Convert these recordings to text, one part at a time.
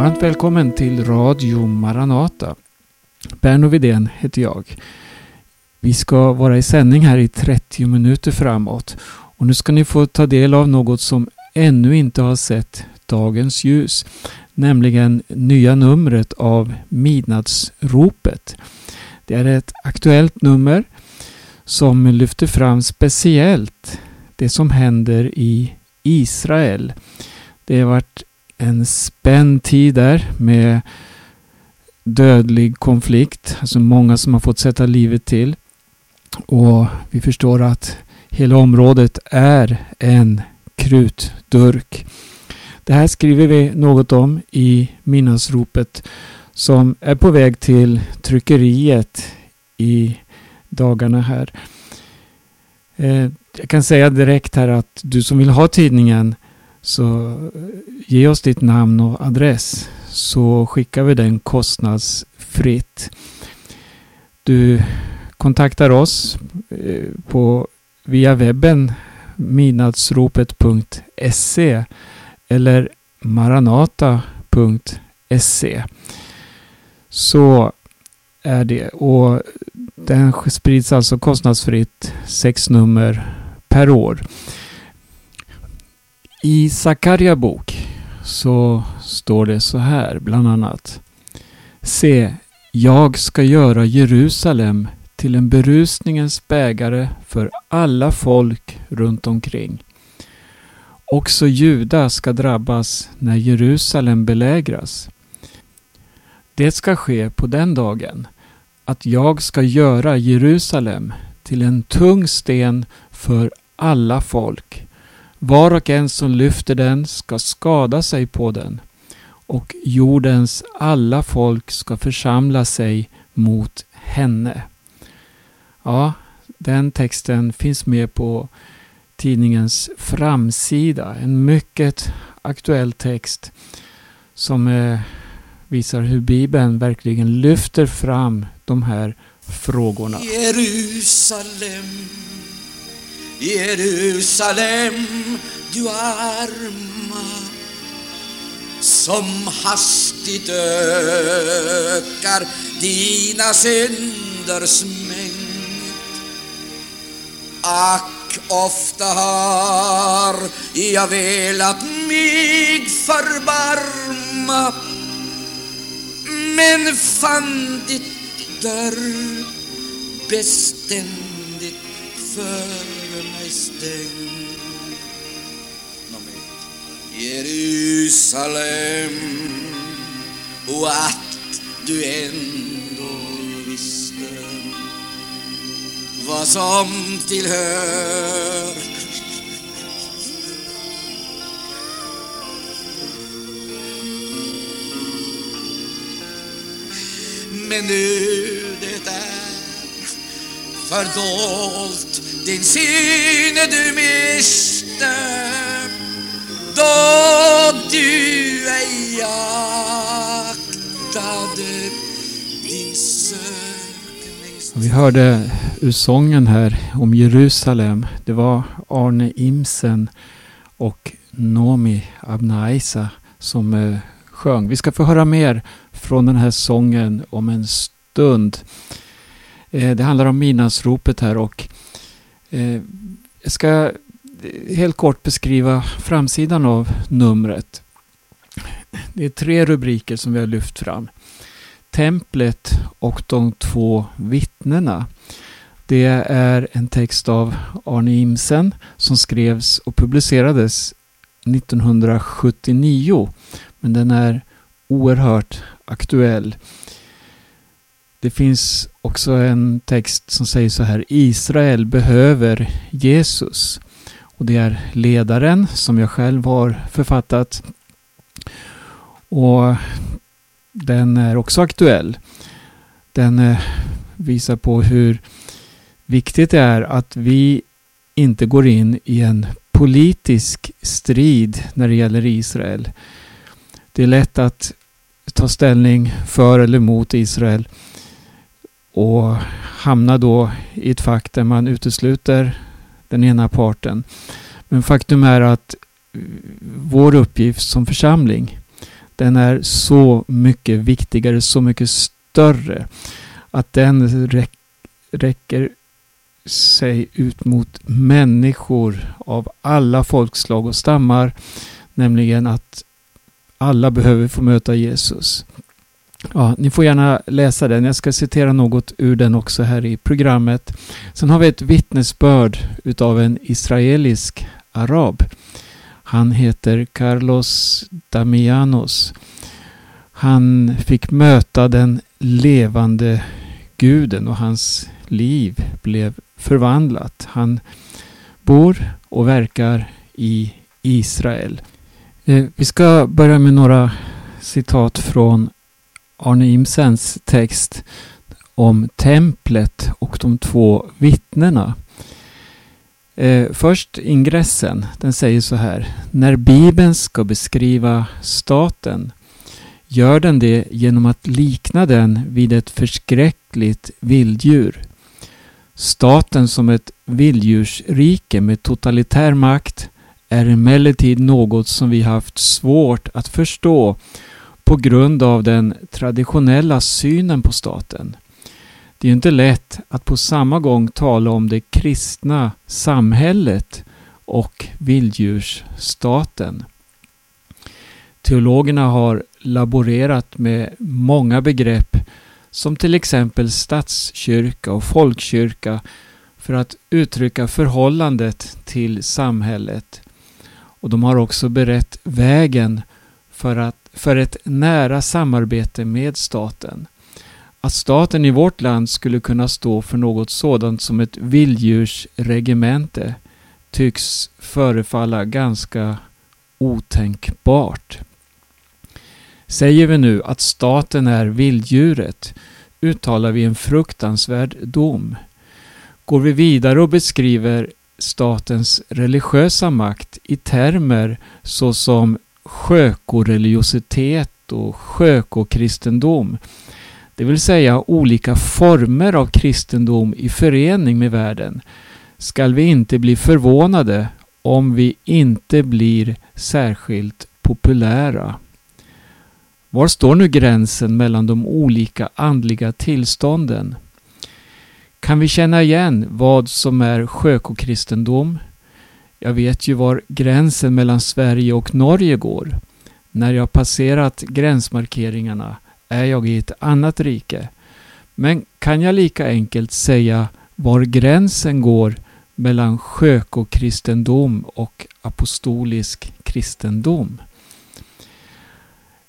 Varmt välkommen till Radio Maranata. Berno Widén heter jag. Vi ska vara i sändning här i 30 minuter framåt. Och nu ska ni få ta del av något som ännu inte har sett dagens ljus. Nämligen nya numret av Midnattsropet. Det är ett aktuellt nummer som lyfter fram speciellt det som händer i Israel. Det har varit en spänd tid där med dödlig konflikt. Alltså många som har fått sätta livet till. Och vi förstår att hela området är en krutdurk. Det här skriver vi något om i minnesropet som är på väg till tryckeriet i dagarna här. Eh, jag kan säga direkt här att du som vill ha tidningen så eh, ge oss ditt namn och adress så skickar vi den kostnadsfritt. Du kontaktar oss eh, på via webben midnattsropet.se eller maranata.se. Så är det. Och den sprids alltså kostnadsfritt sex nummer per år. I Sakarja bok så står det så här bland annat. Se, jag ska göra Jerusalem till en berusningens bägare för alla folk runt omkring. Också Juda ska drabbas när Jerusalem belägras. Det ska ske på den dagen att jag ska göra Jerusalem till en tung sten för alla folk. Var och en som lyfter den ska skada sig på den och jordens alla folk ska församla sig mot henne. Ja, den texten finns med på tidningens framsida. En mycket aktuell text som eh, visar hur Bibeln verkligen lyfter fram de här frågorna. Jerusalem, Jerusalem, du arma som hastigt ökar dina synders mängd. Ack, ofta har jag velat mig förbarma men fann ditt dörr beständigt för mig. Jerusalem, och att du ändå visste vad som tillhör men nu det är fördolt din syne du miste då du ej aktade din sökning. Vi hörde ur sången här om Jerusalem. Det var Arne Imsen och Nomi Abnaisa som eh, sjöng. Vi ska få höra mer från den här sången om en stund. Eh, det handlar om midnattsropet här och Eh, jag ska helt kort beskriva framsidan av numret. Det är tre rubriker som vi har lyft fram. Templet och de två vittnena. Det är en text av Arne Imsen som skrevs och publicerades 1979. Men den är oerhört aktuell. Det finns också en text som säger så här. Israel behöver Jesus. Och det är ledaren som jag själv har författat. Och den är också aktuell. Den eh, visar på hur viktigt det är att vi inte går in i en politisk strid när det gäller Israel. Det är lätt att ta ställning för eller mot Israel och hamna då i ett fack där man utesluter den ena parten. Men faktum är att vår uppgift som församling den är så mycket viktigare, så mycket större. Att den räck, räcker sig ut mot människor av alla folkslag och stammar. Nämligen att alla behöver få möta Jesus. Ja, ni får gärna läsa den. Jag ska citera något ur den också här i programmet. Sen har vi ett vittnesbörd utav en israelisk arab. Han heter Carlos Damianos. Han fick möta den levande guden och hans liv blev förvandlat. Han bor och verkar i Israel. Eh, vi ska börja med några citat från Arne Imsens text om templet och de två vittnena. Eh, först ingressen. Den säger så här. När Bibeln ska beskriva staten gör den det genom att likna den vid ett förskräckligt vilddjur. Staten som ett vilddjursrike med totalitär makt är emellertid något som vi haft svårt att förstå på grund av den traditionella synen på staten. Det är inte lätt att på samma gång tala om det kristna samhället och vilddjursstaten. Teologerna har laborerat med många begrepp som till exempel statskyrka och folkkyrka för att uttrycka förhållandet till samhället. Och de har också berett vägen för, att, för ett nära samarbete med staten. Att staten i vårt land skulle kunna stå för något sådant som ett vilddjursregemente tycks förefalla ganska otänkbart. Säger vi nu att staten är vilddjuret uttalar vi en fruktansvärd dom. Går vi vidare och beskriver statens religiösa makt i termer såsom sjökoreligiositet och sjökokristendom, det vill säga olika former av kristendom i förening med världen, skall vi inte bli förvånade om vi inte blir särskilt populära. Var står nu gränsen mellan de olika andliga tillstånden? Kan vi känna igen vad som är sjökokristendom? Jag vet ju var gränsen mellan Sverige och Norge går. När jag passerat gränsmarkeringarna är jag i ett annat rike. Men kan jag lika enkelt säga var gränsen går mellan sjökokristendom och apostolisk kristendom?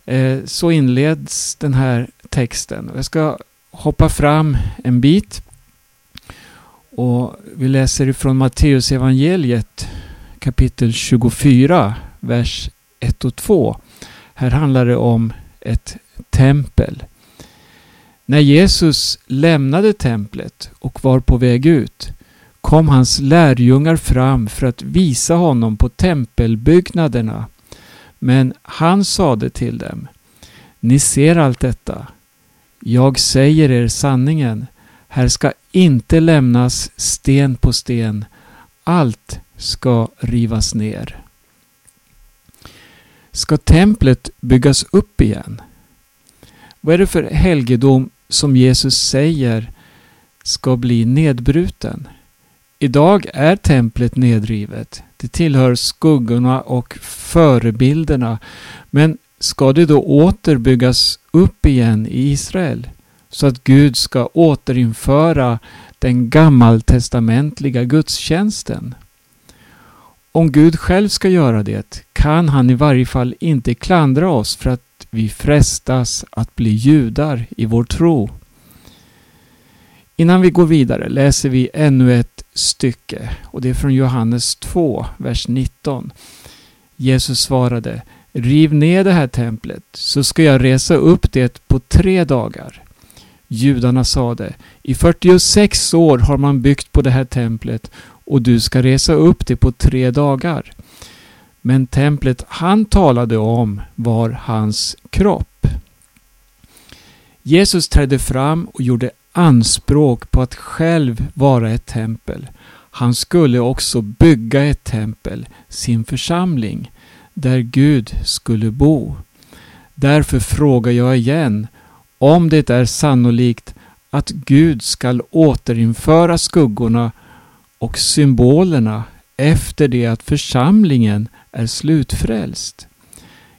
Eh, så inleds den här texten. Jag ska hoppa fram en bit. Och vi läser ifrån Matteus evangeliet kapitel 24, vers 1 och 2. Här handlar det om ett tempel. När Jesus lämnade templet och var på väg ut kom hans lärjungar fram för att visa honom på tempelbyggnaderna men han sade till dem, Ni ser allt detta. Jag säger er sanningen, här ska inte lämnas sten på sten. Allt ska rivas ner. Ska templet byggas upp igen? Vad är det för helgedom som Jesus säger ska bli nedbruten? Idag är templet nedrivet. Det tillhör skuggorna och förebilderna. Men ska det då åter byggas upp igen i Israel? Så att Gud ska återinföra den gammaltestamentliga gudstjänsten? Om Gud själv ska göra det kan han i varje fall inte klandra oss för att vi frestas att bli judar i vår tro. Innan vi går vidare läser vi ännu ett stycke och det är från Johannes 2, vers 19. Jesus svarade Riv ner det här templet så ska jag resa upp det på tre dagar. Judarna sade I 46 år har man byggt på det här templet och du ska resa upp det på tre dagar. Men templet han talade om var hans kropp. Jesus trädde fram och gjorde anspråk på att själv vara ett tempel. Han skulle också bygga ett tempel, sin församling, där Gud skulle bo. Därför frågar jag igen om det är sannolikt att Gud skall återinföra skuggorna och symbolerna efter det att församlingen är slutfrälst.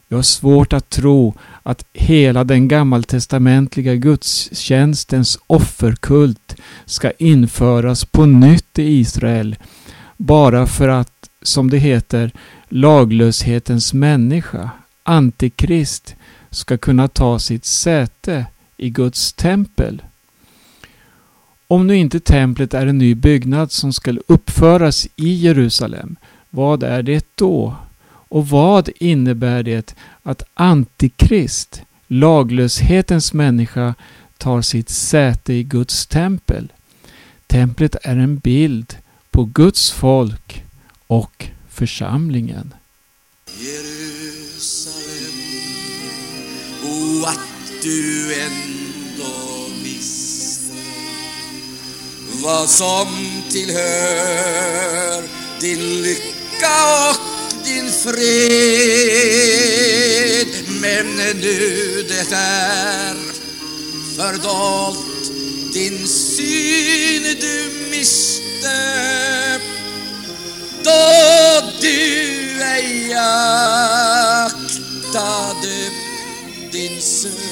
Jag har svårt att tro att hela den gammaltestamentliga gudstjänstens offerkult ska införas på nytt i Israel bara för att, som det heter, laglöshetens människa, Antikrist, ska kunna ta sitt säte i Guds tempel. Om nu inte templet är en ny byggnad som skall uppföras i Jerusalem, vad är det då? Och vad innebär det att Antikrist, laglöshetens människa, tar sitt säte i Guds tempel? Templet är en bild på Guds folk och församlingen. Jerusalem O att du ändå visste vad som tillhör din lycka och din fred. Men nu det är fördolt din syn du miste. Då du ej aktade din sökningstid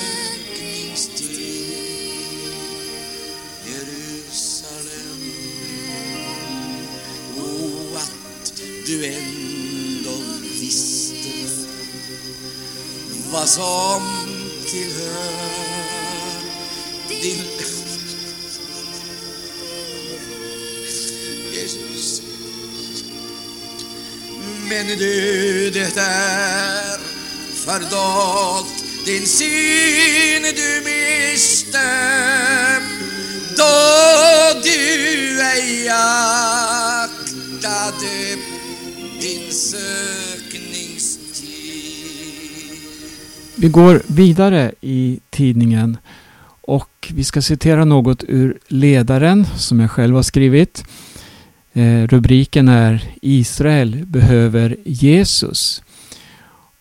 vad som tillhör din. Jesus. Men du, det är fördolt din syn du miste då du ej aktade din sökningstid Vi går vidare i tidningen och vi ska citera något ur ledaren som jag själv har skrivit. Eh, rubriken är Israel behöver Jesus.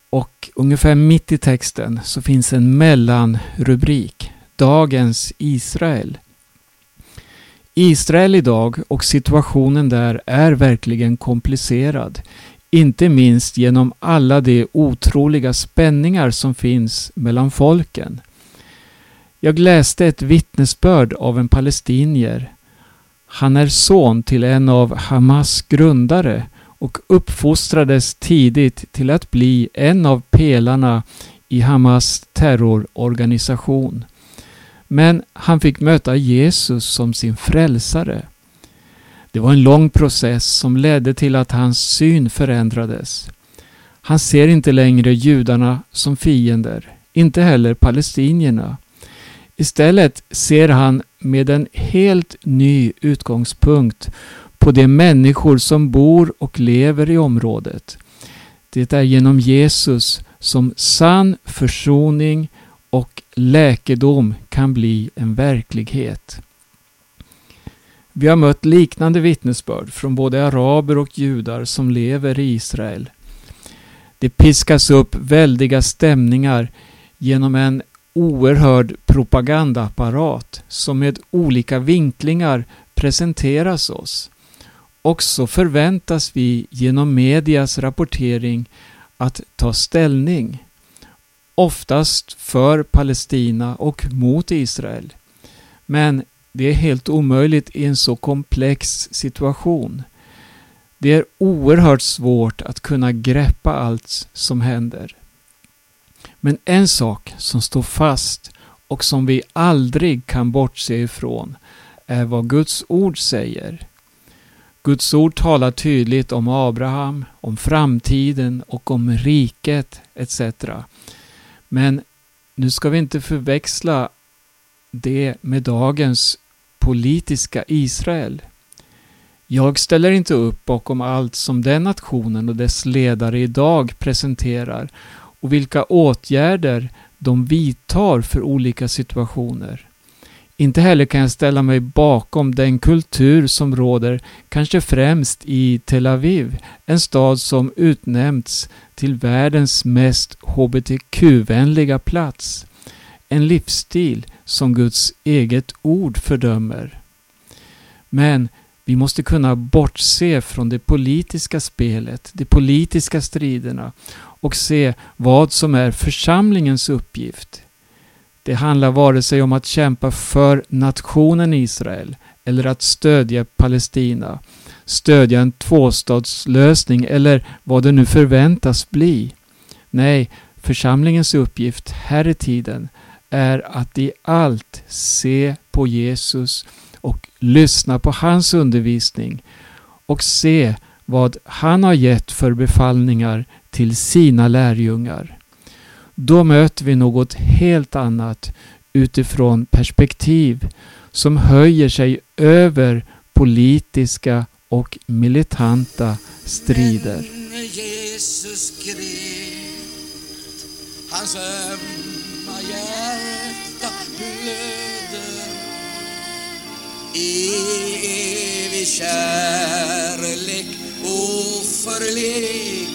Och ungefär mitt i texten så finns en mellanrubrik. Dagens Israel. Israel idag och situationen där är verkligen komplicerad. Inte minst genom alla de otroliga spänningar som finns mellan folken. Jag läste ett vittnesbörd av en palestinier han är son till en av Hamas grundare och uppfostrades tidigt till att bli en av pelarna i Hamas terrororganisation. Men han fick möta Jesus som sin frälsare. Det var en lång process som ledde till att hans syn förändrades. Han ser inte längre judarna som fiender, inte heller palestinierna. Istället ser han med en helt ny utgångspunkt på de människor som bor och lever i området. Det är genom Jesus som sann försoning och läkedom kan bli en verklighet. Vi har mött liknande vittnesbörd från både araber och judar som lever i Israel. Det piskas upp väldiga stämningar genom en oerhörd propagandaapparat som med olika vinklingar presenteras oss. Och så förväntas vi genom medias rapportering att ta ställning. Oftast för Palestina och mot Israel. Men det är helt omöjligt i en så komplex situation. Det är oerhört svårt att kunna greppa allt som händer. Men en sak som står fast och som vi aldrig kan bortse ifrån är vad Guds ord säger. Guds ord talar tydligt om Abraham, om framtiden och om riket etc. Men nu ska vi inte förväxla det med dagens politiska Israel. Jag ställer inte upp bakom allt som den nationen och dess ledare idag presenterar och vilka åtgärder de vidtar för olika situationer. Inte heller kan jag ställa mig bakom den kultur som råder, kanske främst i Tel Aviv, en stad som utnämnts till världens mest hbtq-vänliga plats. En livsstil som Guds eget ord fördömer. Men vi måste kunna bortse från det politiska spelet, de politiska striderna och se vad som är församlingens uppgift. Det handlar vare sig om att kämpa för nationen Israel eller att stödja Palestina, stödja en tvåstadslösning eller vad det nu förväntas bli. Nej, församlingens uppgift här i tiden är att i allt se på Jesus och lyssna på hans undervisning och se vad han har gett för befallningar till sina lärjungar. Då möter vi något helt annat utifrån perspektiv som höjer sig över politiska och militanta strider hjärta blöder I evig kärlek oförliknelig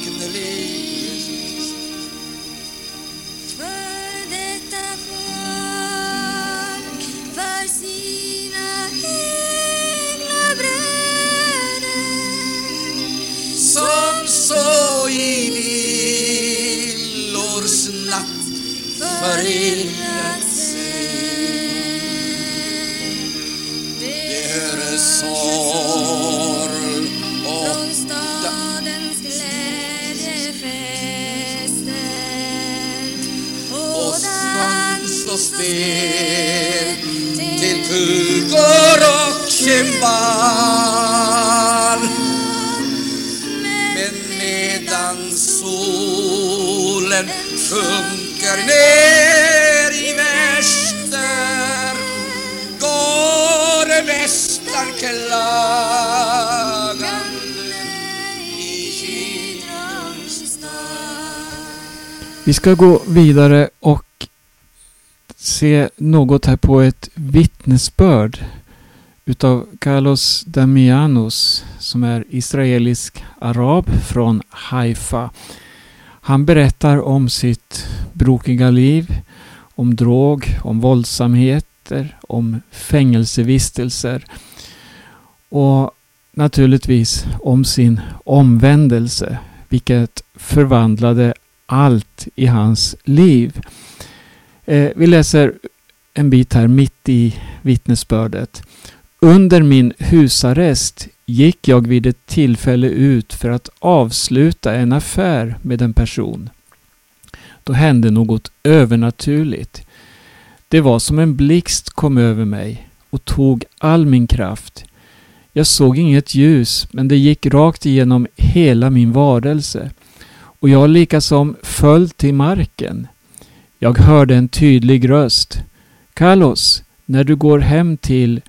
förirrat sig Det höres sorg. Och stadens glädjefester. Och svans och spel till pulgor och cymbal Men medan solen där ner i väster går västern klagande i Kidrans stad Vi ska gå vidare och se något här på ett vittnesbörd utav Carlos Damianos som är israelisk arab från Haifa. Han berättar om sitt brokiga liv, om drog, om våldsamheter, om fängelsevistelser och naturligtvis om sin omvändelse, vilket förvandlade allt i hans liv. Eh, vi läser en bit här mitt i vittnesbördet. Under min husarrest gick jag vid ett tillfälle ut för att avsluta en affär med en person. Då hände något övernaturligt. Det var som en blixt kom över mig och tog all min kraft. Jag såg inget ljus, men det gick rakt igenom hela min varelse och jag likasom föll till marken. Jag hörde en tydlig röst. Carlos, när du går hem till...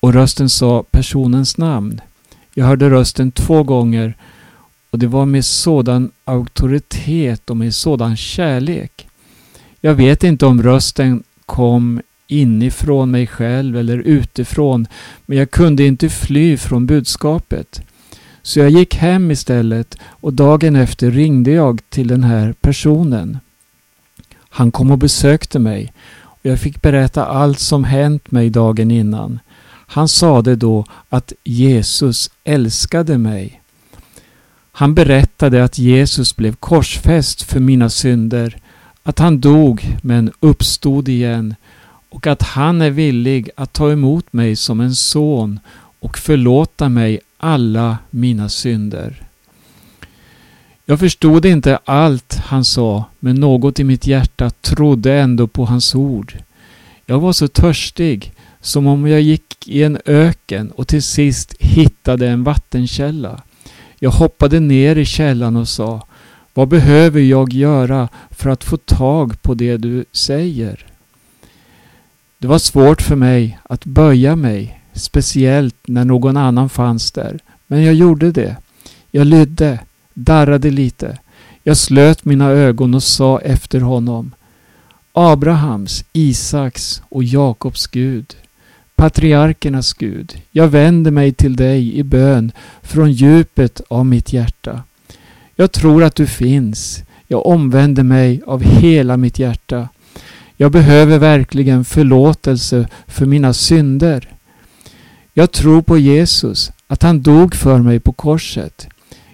Och rösten sa personens namn. Jag hörde rösten två gånger och det var med sådan auktoritet och med sådan kärlek. Jag vet inte om rösten kom inifrån mig själv eller utifrån, men jag kunde inte fly från budskapet. Så jag gick hem istället och dagen efter ringde jag till den här personen. Han kom och besökte mig och jag fick berätta allt som hänt mig dagen innan. Han sade då att Jesus älskade mig. Han berättade att Jesus blev korsfäst för mina synder, att han dog men uppstod igen och att han är villig att ta emot mig som en son och förlåta mig alla mina synder. Jag förstod inte allt han sa, men något i mitt hjärta trodde ändå på hans ord. Jag var så törstig, som om jag gick gick i en öken och till sist hittade en vattenkälla. Jag hoppade ner i källan och sa Vad behöver jag göra för att få tag på det du säger? Det var svårt för mig att böja mig, speciellt när någon annan fanns där. Men jag gjorde det. Jag lydde, darrade lite. Jag slöt mina ögon och sa efter honom Abrahams, Isaks och Jakobs Gud, patriarkernas Gud, jag vänder mig till dig i bön från djupet av mitt hjärta. Jag tror att du finns. Jag omvänder mig av hela mitt hjärta. Jag behöver verkligen förlåtelse för mina synder. Jag tror på Jesus, att han dog för mig på korset.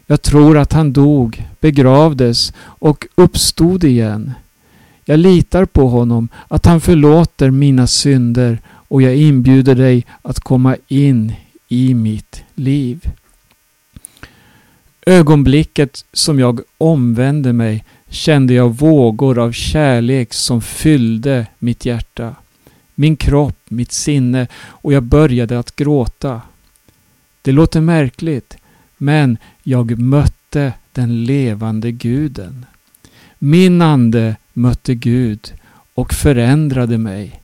Jag tror att han dog, begravdes och uppstod igen. Jag litar på honom, att han förlåter mina synder och jag inbjuder dig att komma in i mitt liv. Ögonblicket som jag omvände mig kände jag vågor av kärlek som fyllde mitt hjärta, min kropp, mitt sinne och jag började att gråta. Det låter märkligt, men jag mötte den levande guden. Min ande mötte Gud och förändrade mig.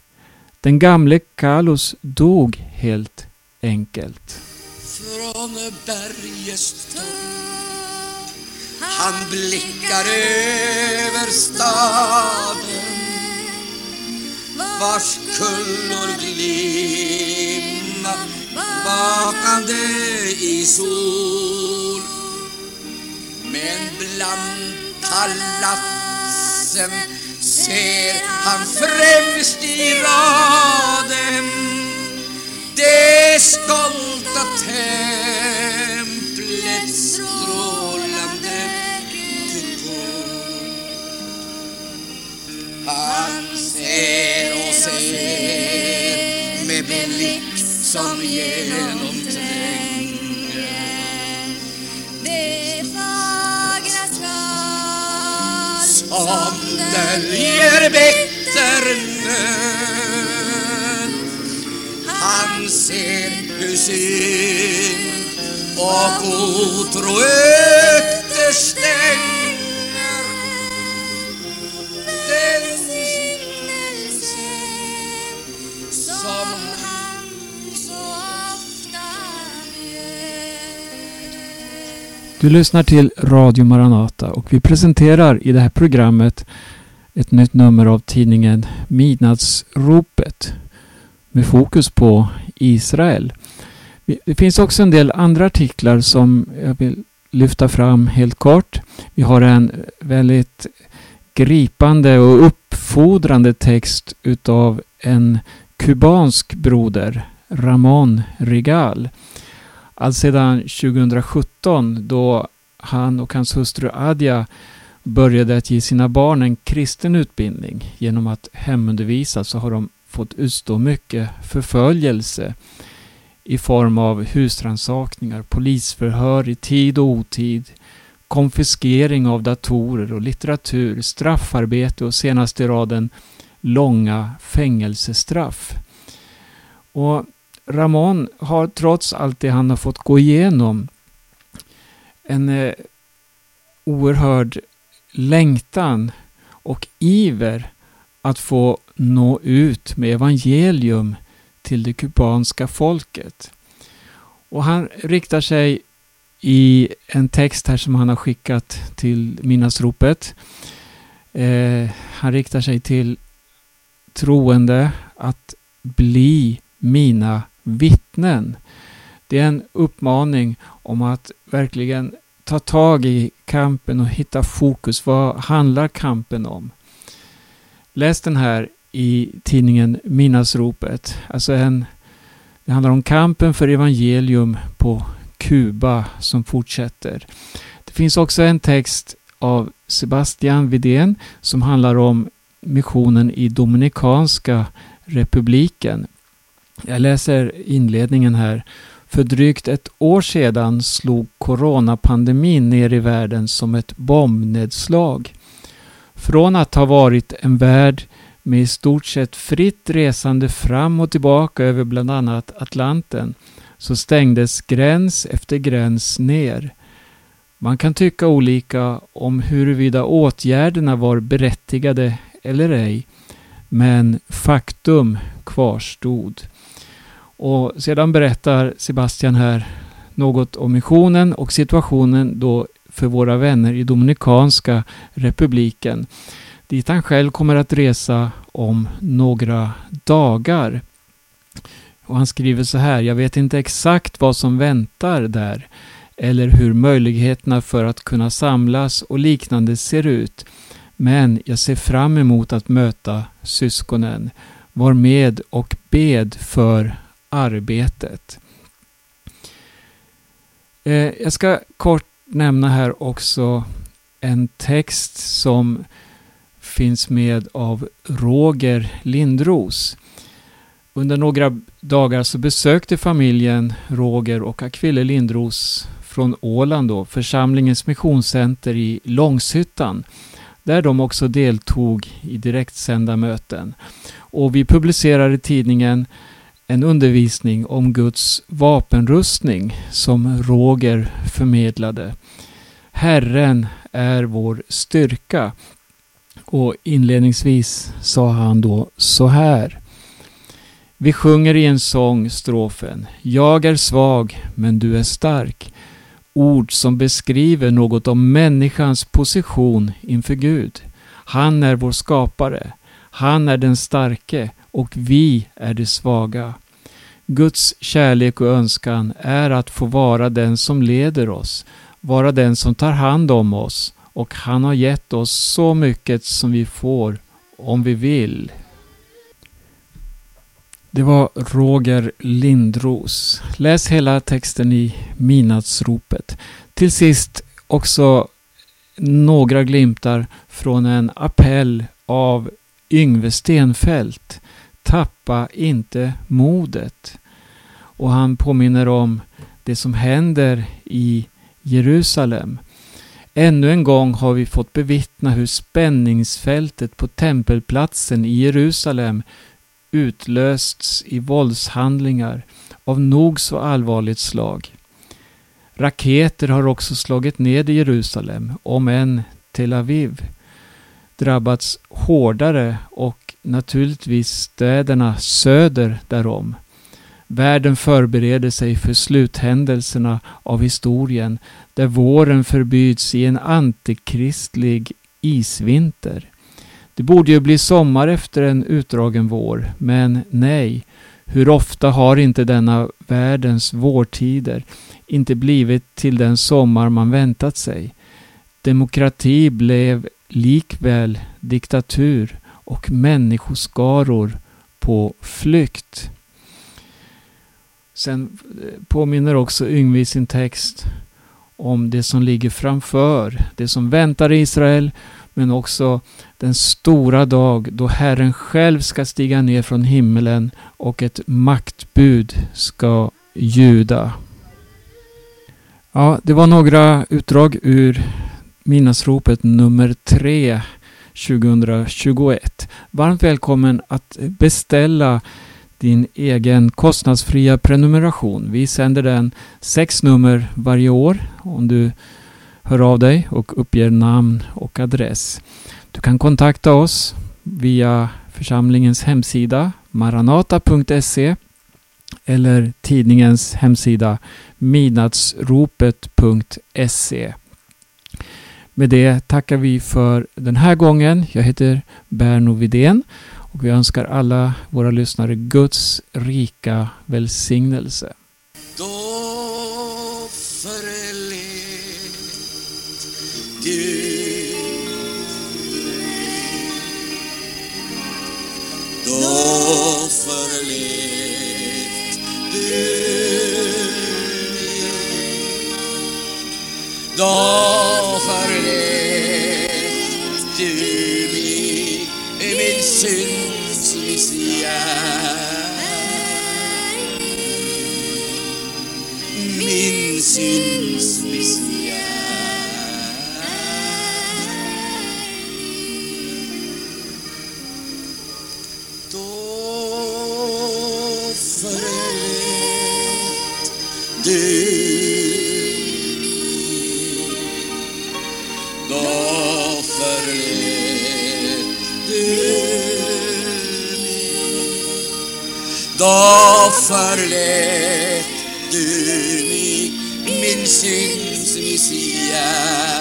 Den gamle Kalos dog helt enkelt. Från bergets topp Han blickar över staden Vars kullor glimma vakande i sol Men bland palatsen ser han främst i raden det stolta templets strålande kupol. Han ser och ser med blick som genom som döljer bitter nöd. Han ser hur synd och otro ökar Du lyssnar till Radio Maranata och vi presenterar i det här programmet ett nytt nummer av tidningen Midnattsropet med fokus på Israel. Det finns också en del andra artiklar som jag vill lyfta fram helt kort. Vi har en väldigt gripande och uppfordrande text utav en kubansk broder, Ramon Rigal. Alltsedan 2017 då han och hans hustru Adja började att ge sina barn en kristen utbildning genom att hemundervisa så har de fått utstå mycket förföljelse i form av husrannsakningar, polisförhör i tid och otid, konfiskering av datorer och litteratur, straffarbete och senast i raden långa fängelsestraff. Och Ramon har trots allt det han har fått gå igenom en eh, oerhörd längtan och iver att få nå ut med evangelium till det kubanska folket. Och han riktar sig i en text här som han har skickat till Minnasropet. Eh, han riktar sig till troende att bli mina vittnen. Det är en uppmaning om att verkligen ta tag i kampen och hitta fokus. Vad handlar kampen om? Läs den här i tidningen Minnasropet. Alltså en, det handlar om kampen för evangelium på Kuba som fortsätter. Det finns också en text av Sebastian Vidén som handlar om missionen i Dominikanska republiken. Jag läser inledningen här. För drygt ett år sedan slog coronapandemin ner i världen som ett bombnedslag. Från att ha varit en värld med i stort sett fritt resande fram och tillbaka över bland annat Atlanten så stängdes gräns efter gräns ner. Man kan tycka olika om huruvida åtgärderna var berättigade eller ej, men faktum kvarstod. Och sedan berättar Sebastian här något om missionen och situationen då för våra vänner i Dominikanska republiken. dit han själv kommer att resa om några dagar. Och han skriver så här, jag vet inte exakt vad som väntar där eller hur möjligheterna för att kunna samlas och liknande ser ut. Men jag ser fram emot att möta syskonen. Var med och bed för arbetet. Eh, jag ska kort nämna här också en text som finns med av Roger Lindros. Under några dagar så besökte familjen Roger och Akville Lindros från Åland då, församlingens missionscenter i Långshyttan där de också deltog i direktsända möten. Och vi publicerade tidningen en undervisning om Guds vapenrustning som Roger förmedlade. Herren är vår styrka. Och inledningsvis sa han då så här. Vi sjunger i en sång strofen Jag är svag men du är stark. Ord som beskriver något om människans position inför Gud. Han är vår skapare. Han är den starke och vi är de svaga. Guds kärlek och önskan är att få vara den som leder oss, vara den som tar hand om oss och han har gett oss så mycket som vi får om vi vill. Det var Roger Lindros. Läs hela texten i Minatsropet. Till sist också några glimtar från en appell av Yngve Stenfält. Tappa inte modet. Och han påminner om det som händer i Jerusalem. Ännu en gång har vi fått bevittna hur spänningsfältet på tempelplatsen i Jerusalem utlösts i våldshandlingar av nog så allvarligt slag. Raketer har också slagit ned i Jerusalem, om än Tel Aviv drabbats hårdare och naturligtvis städerna söder därom. Världen förbereder sig för sluthändelserna av historien där våren förbyts i en antikristlig isvinter. Det borde ju bli sommar efter en utdragen vår, men nej. Hur ofta har inte denna världens vårtider inte blivit till den sommar man väntat sig? Demokrati blev likväl diktatur och människoskaror på flykt. Sen eh, påminner också Yngve i sin text om det som ligger framför, det som väntar Israel, men också den stora dag då Herren själv ska stiga ner från himmelen och ett maktbud ska ljuda. Ja, det var några utdrag ur Minnesropet nummer 3 2021. Varmt välkommen att beställa din egen kostnadsfria prenumeration. Vi sänder den sex nummer varje år om du hör av dig och uppger namn och adress. Du kan kontakta oss via församlingens hemsida maranata.se eller tidningens hemsida midnattsropet.se. Med det tackar vi för den här gången. Jag heter Berno Vidén och vi önskar alla våra lyssnare Guds rika välsignelse. Då förlät Gud Då förlät Då förlät du mig min synds missgärning min syns Då förlät du mig min synds Messias